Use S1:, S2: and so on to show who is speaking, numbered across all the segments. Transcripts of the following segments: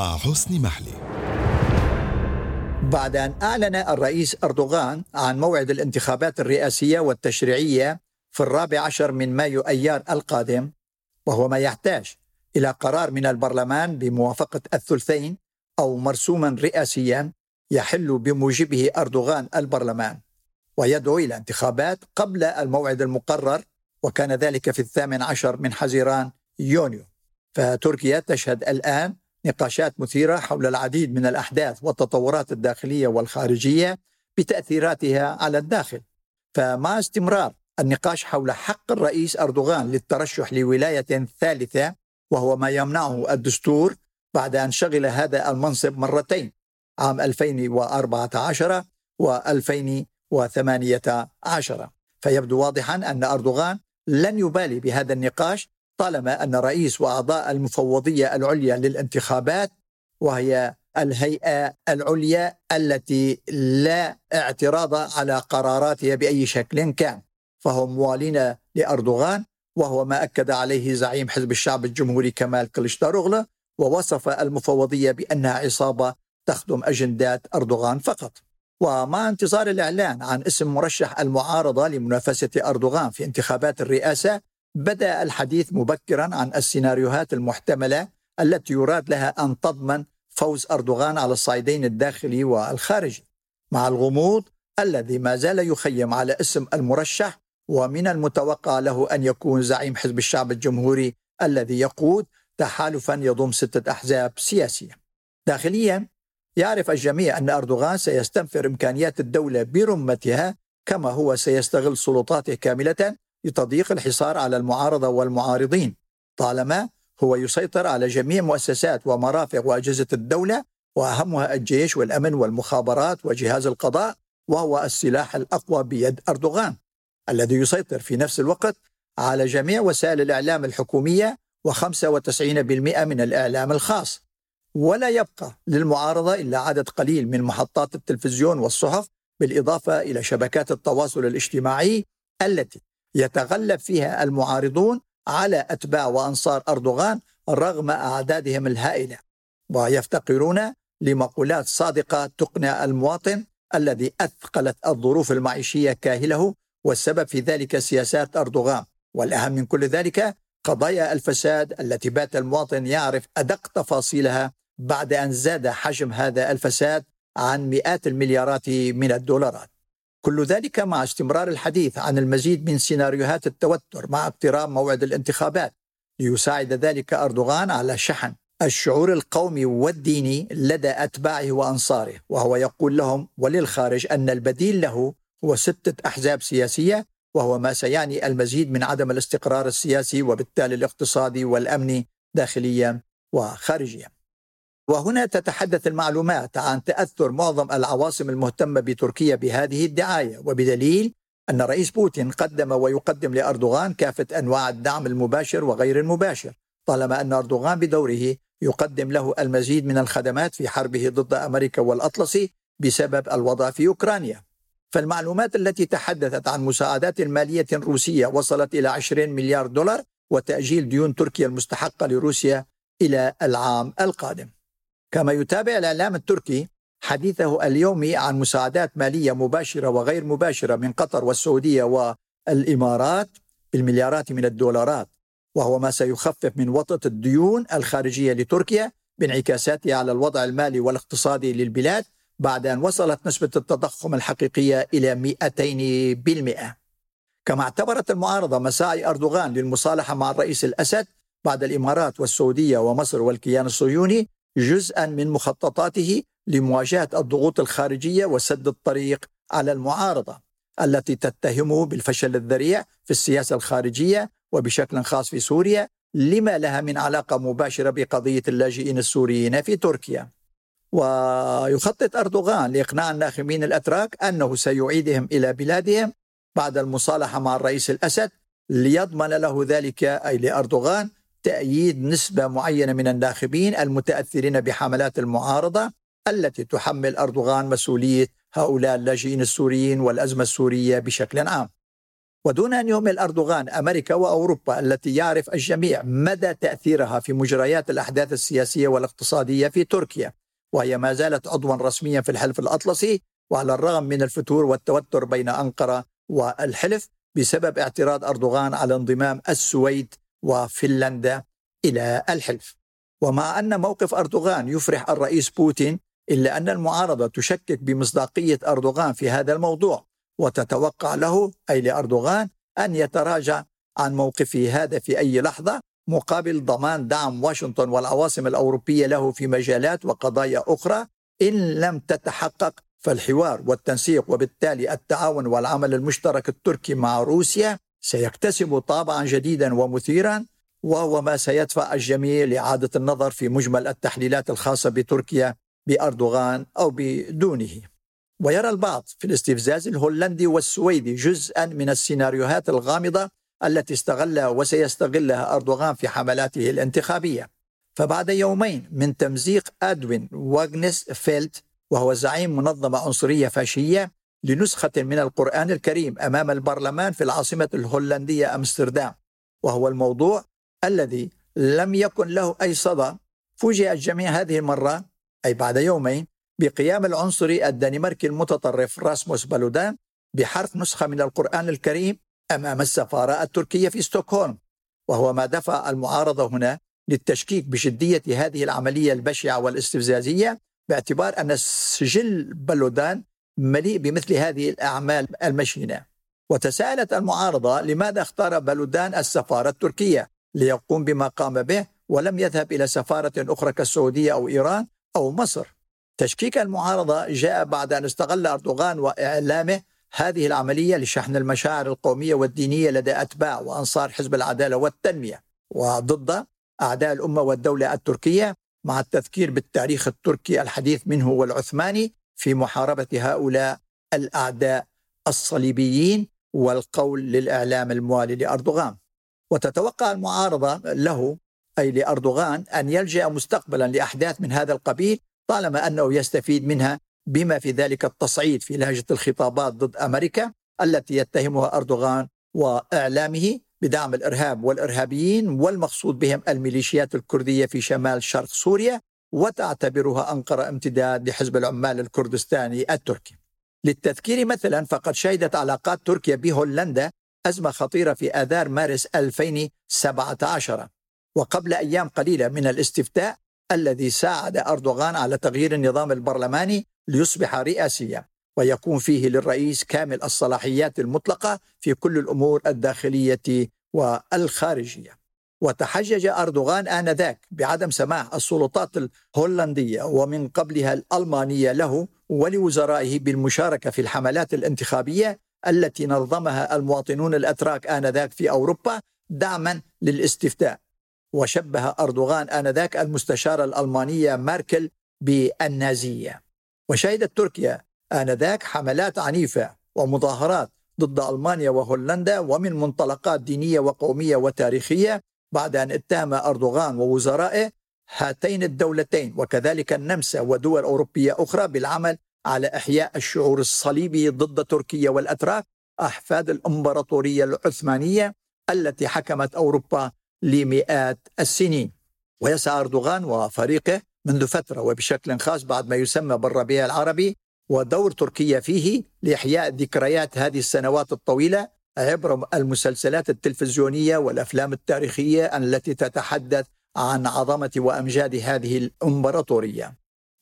S1: مع حسن محلي.
S2: بعد أن أعلن الرئيس أردوغان عن موعد الانتخابات الرئاسية والتشريعية في الرابع عشر من مايو أيار القادم وهو ما يحتاج إلى قرار من البرلمان بموافقة الثلثين أو مرسوما رئاسيا يحل بموجبه أردوغان البرلمان ويدعو إلى انتخابات قبل الموعد المقرر وكان ذلك في الثامن عشر من حزيران يونيو. فتركيا تشهد الآن نقاشات مثيرة حول العديد من الأحداث والتطورات الداخلية والخارجية بتأثيراتها على الداخل. فمع استمرار النقاش حول حق الرئيس أردوغان للترشح لولاية ثالثة وهو ما يمنعه الدستور بعد أن شغل هذا المنصب مرتين عام 2014 و 2018 فيبدو واضحا أن أردوغان لن يبالي بهذا النقاش طالما أن رئيس وأعضاء المفوضية العليا للانتخابات وهي الهيئة العليا التي لا اعتراض على قراراتها بأي شكل كان فهم موالين لأردوغان وهو ما أكد عليه زعيم حزب الشعب الجمهوري كمال كلشتاروغلا ووصف المفوضية بأنها عصابة تخدم أجندات أردوغان فقط. ومع انتظار الإعلان عن اسم مرشح المعارضة لمنافسة أردوغان في انتخابات الرئاسة بدأ الحديث مبكرا عن السيناريوهات المحتملة التي يراد لها أن تضمن فوز أردوغان على الصعيدين الداخلي والخارجي مع الغموض الذي ما زال يخيم على اسم المرشح ومن المتوقع له أن يكون زعيم حزب الشعب الجمهوري الذي يقود تحالفا يضم ستة أحزاب سياسية. داخليا يعرف الجميع أن أردوغان سيستنفر إمكانيات الدولة برمتها كما هو سيستغل سلطاته كاملة لتضييق الحصار على المعارضة والمعارضين. طالما هو يسيطر على جميع مؤسسات ومرافق وأجهزة الدولة وأهمها الجيش والأمن والمخابرات وجهاز القضاء وهو السلاح الأقوى بيد أردوغان الذي يسيطر في نفس الوقت على جميع وسائل الإعلام الحكومية و95% من الإعلام الخاص. ولا يبقى للمعارضة إلا عدد قليل من محطات التلفزيون والصحف بالإضافة إلى شبكات التواصل الاجتماعي التي يتغلب فيها المعارضون على أتباع وأنصار أردوغان رغم أعدادهم الهائلة ويفتقرون لمقولات صادقة تقنع المواطن الذي أثقلت الظروف المعيشية كاهله والسبب في ذلك سياسات أردوغان. والأهم من كل ذلك قضايا الفساد التي بات المواطن يعرف أدق تفاصيلها بعد أن زاد حجم هذا الفساد عن مئات المليارات من الدولارات. كل ذلك مع استمرار الحديث عن المزيد من سيناريوهات التوتر مع اقتراب موعد الانتخابات. ليساعد ذلك أردوغان على شحن الشعور القومي والديني لدى أتباعه وأنصاره وهو يقول لهم وللخارج أن البديل له هو ستة أحزاب سياسية وهو ما سيعني المزيد من عدم الاستقرار السياسي وبالتالي الاقتصادي والأمني داخليا وخارجيا. وهنا تتحدث المعلومات عن تأثر معظم العواصم المهتمة بتركيا بهذه الدعاية وبدليل أن رئيس بوتين قدم ويقدم لأردوغان كافة أنواع الدعم المباشر وغير المباشر طالما أن أردوغان بدوره يقدم له المزيد من الخدمات في حربه ضد أمريكا والأطلسي بسبب الوضع في أوكرانيا. فالمعلومات التي تحدثت عن مساعدات مالية روسية وصلت إلى 20 مليار دولار وتأجيل ديون تركيا المستحقة لروسيا إلى العام القادم. كما يتابع الإعلام التركي حديثه اليومي عن مساعدات مالية مباشرة وغير مباشرة من قطر والسعودية والإمارات بالمليارات من الدولارات وهو ما سيخفف من وطأة الديون الخارجية لتركيا بانعكاساتها على الوضع المالي والاقتصادي للبلاد بعد أن وصلت نسبة التضخم الحقيقية إلى 200% كما اعتبرت المعارضة مساعي أردوغان للمصالحة مع الرئيس الأسد بعد الإمارات والسعودية ومصر والكيان الصهيوني جزءا من مخططاته لمواجهة الضغوط الخارجية وسد الطريق على المعارضة التي تتهمه بالفشل الذريع في السياسة الخارجية وبشكل خاص في سوريا لما لها من علاقة مباشرة بقضية اللاجئين السوريين في تركيا. ويخطط أردوغان لإقناع الناخبين الأتراك أنه سيعيدهم إلى بلادهم بعد المصالحة مع الرئيس الأسد ليضمن له ذلك أي لأردوغان تأييد نسبة معينة من الناخبين المتأثرين بحملات المعارضة التي تحمل أردوغان مسؤولية هؤلاء اللاجئين السوريين والأزمة السورية بشكل عام. ودون أن يهمل أردوغان أمريكا وأوروبا التي يعرف الجميع مدى تأثيرها في مجريات الأحداث السياسية والاقتصادية في تركيا وهي ما زالت عضوا رسميا في الحلف الأطلسي وعلى الرغم من الفتور والتوتر بين أنقرة والحلف بسبب اعتراض أردوغان على انضمام السويد وفنلندا إلى الحلف. ومع أن موقف أردوغان يفرح الرئيس بوتين إلا أن المعارضة تشكك بمصداقية أردوغان في هذا الموضوع وتتوقع له أي لأردوغان أن يتراجع عن موقفه هذا في أي لحظة مقابل ضمان دعم واشنطن والعواصم الأوروبية له في مجالات وقضايا أخرى إن لم تتحقق فالحوار والتنسيق وبالتالي التعاون والعمل المشترك التركي مع روسيا سيكتسب طابعا جديدا ومثيرا وهو ما سيدفع الجميع لإعادة النظر في مجمل التحليلات الخاصة بتركيا بأردوغان أو بدونه. ويرى البعض في الاستفزاز الهولندي والسويدي جزءا من السيناريوهات الغامضة التي استغلها وسيستغلها أردوغان في حملاته الانتخابية. فبعد يومين من تمزيق أدوين واغنس فيلت وهو زعيم منظمة عنصرية فاشية لنسخة من القرآن الكريم أمام البرلمان في العاصمة الهولندية أمستردام وهو الموضوع الذي لم يكن له أي صدى. فوجئ الجميع هذه المرة أي بعد يومين بقيام العنصري الدنماركي المتطرف راسموس بالودان بحرق نسخة من القرآن الكريم أمام السفارة التركية في ستوكهولم. وهو ما دفع المعارضة هنا للتشكيك بجديه هذه العملية البشعة والاستفزازية باعتبار أن سجل بلودان مليء بمثل هذه الأعمال المشينة. وتساءلت المعارضة لماذا اختار بلودان السفارة التركية؟ ليقوم بما قام به ولم يذهب إلى سفارة أخرى كالسعودية أو إيران أو مصر. تشكيك المعارضة جاء بعد أن استغل أردوغان وإعلامه هذه العملية لشحن المشاعر القومية والدينية لدى أتباع وأنصار حزب العدالة والتنمية. وضد أعداء الأمة والدولة التركية مع التذكير بالتاريخ التركي الحديث منه والعثماني في محاربة هؤلاء الأعداء الصليبيين والقول للإعلام الموالي لأردوغان. وتتوقع المعارضة له أي لأردوغان أن يلجأ مستقبلا لأحداث من هذا القبيل طالما أنه يستفيد منها بما في ذلك التصعيد في لهجة الخطابات ضد أمريكا التي يتهمها أردوغان وإعلامه بدعم الإرهاب والإرهابيين والمقصود بهم الميليشيات الكردية في شمال شرق سوريا وتعتبرها أنقرة امتداد لحزب العمال الكردستاني التركي. للتذكير مثلا فقد شهدت علاقات تركيا بهولندا أزمة خطيرة في آذار مارس 2017 وقبل أيام قليلة من الاستفتاء الذي ساعد أردوغان على تغيير النظام البرلماني ليصبح رئاسيا ويكون فيه للرئيس كامل الصلاحيات المطلقة في كل الأمور الداخلية والخارجية. وتحجج أردوغان آنذاك بعدم سماح السلطات الهولندية ومن قبلها الألمانية له ولوزرائه بالمشاركة في الحملات الانتخابية التي نظمها المواطنون الأتراك آنذاك في أوروبا دعما للاستفتاء. وشبه أردوغان آنذاك المستشارة الألمانية ماركل بالنازية. وشهدت تركيا آنذاك حملات عنيفة ومظاهرات ضد ألمانيا وهولندا ومن منطلقات دينية وقومية وتاريخية بعد أن اتهم أردوغان ووزرائه هاتين الدولتين وكذلك النمسا ودول أوروبية أخرى بالعمل على إحياء الشعور الصليبي ضد تركيا والأتراك أحفاد الإمبراطورية العثمانية التي حكمت أوروبا لمئات السنين. ويسعى أردوغان وفريقه منذ فترة وبشكل خاص بعد ما يسمى بالربيع العربي ودور تركيا فيه لإحياء ذكريات هذه السنوات الطويلة عبر المسلسلات التلفزيونية والأفلام التاريخية التي تتحدث عن عظمة وأمجاد هذه الإمبراطورية.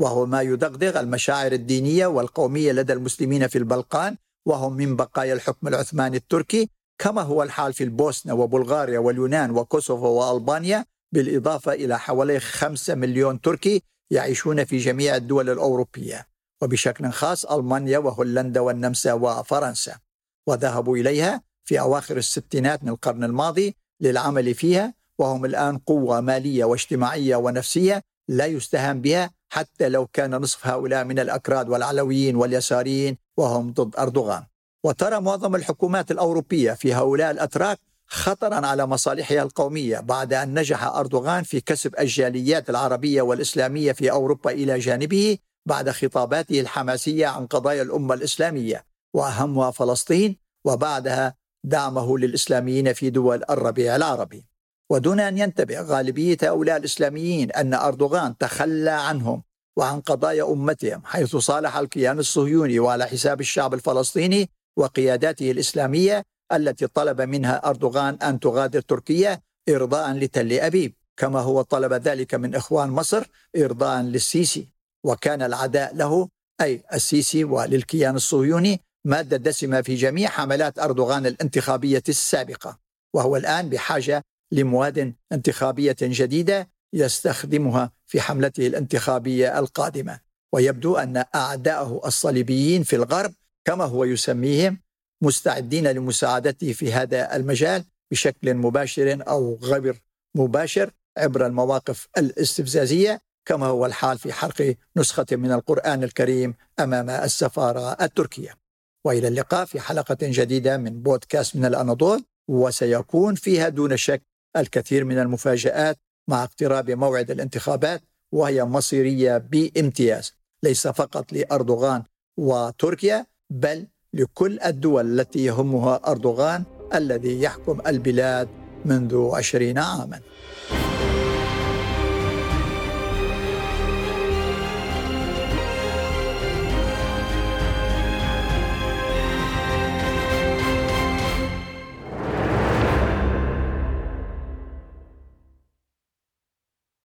S2: وهو ما يدغدغ المشاعر الدينية والقومية لدى المسلمين في البلقان وهم من بقايا الحكم العثماني التركي كما هو الحال في البوسنة وبلغاريا واليونان وكوسوفو وألبانيا بالإضافة إلى حوالي 5 مليون تركي يعيشون في جميع الدول الأوروبية. وبشكل خاص ألمانيا وهولندا والنمسا وفرنسا. وذهبوا إليها في أواخر الستينات من القرن الماضي للعمل فيها وهم الآن قوة مالية واجتماعية ونفسية لا يستهان بها حتى لو كان نصف هؤلاء من الأكراد والعلويين واليساريين وهم ضد أردوغان. وترى معظم الحكومات الأوروبية في هؤلاء الأتراك خطرا على مصالحها القومية بعد أن نجح أردوغان في كسب الجاليات العربية والإسلامية في أوروبا إلى جانبه بعد خطاباته الحماسية عن قضايا الأمة الإسلامية. وأهمها فلسطين وبعدها دعمه للإسلاميين في دول الربيع العربي. ودون أن ينتبه غالبية هؤلاء الإسلاميين أن أردوغان تخلى عنهم وعن قضايا أمتهم حيث صالح الكيان الصهيوني وعلى حساب الشعب الفلسطيني وقياداته الإسلامية التي طلب منها أردوغان أن تغادر تركيا إرضاء لتل أبيب كما هو طلب ذلك من إخوان مصر إرضاء للسيسي. وكان العداء له أي السيسي وللكيان الصهيوني مادة دسمة في جميع حملات أردوغان الانتخابية السابقة وهو الآن بحاجة لمواد انتخابية جديدة يستخدمها في حملته الانتخابية القادمة. ويبدو أن أعداءه الصليبيين في الغرب كما هو يسميهم مستعدين لمساعدته في هذا المجال بشكل مباشر أو غير مباشر عبر المواقف الاستفزازية كما هو الحال في حرق نسخة من القرآن الكريم أمام السفارة التركية. وإلى اللقاء في حلقة جديدة من بودكاست من الأناضول وسيكون فيها دون شك الكثير من المفاجآت مع اقتراب موعد الانتخابات وهي مصيرية بامتياز. ليس فقط لأردوغان وتركيا بل لكل الدول التي يهمها أردوغان الذي يحكم البلاد منذ عشرين عاماً.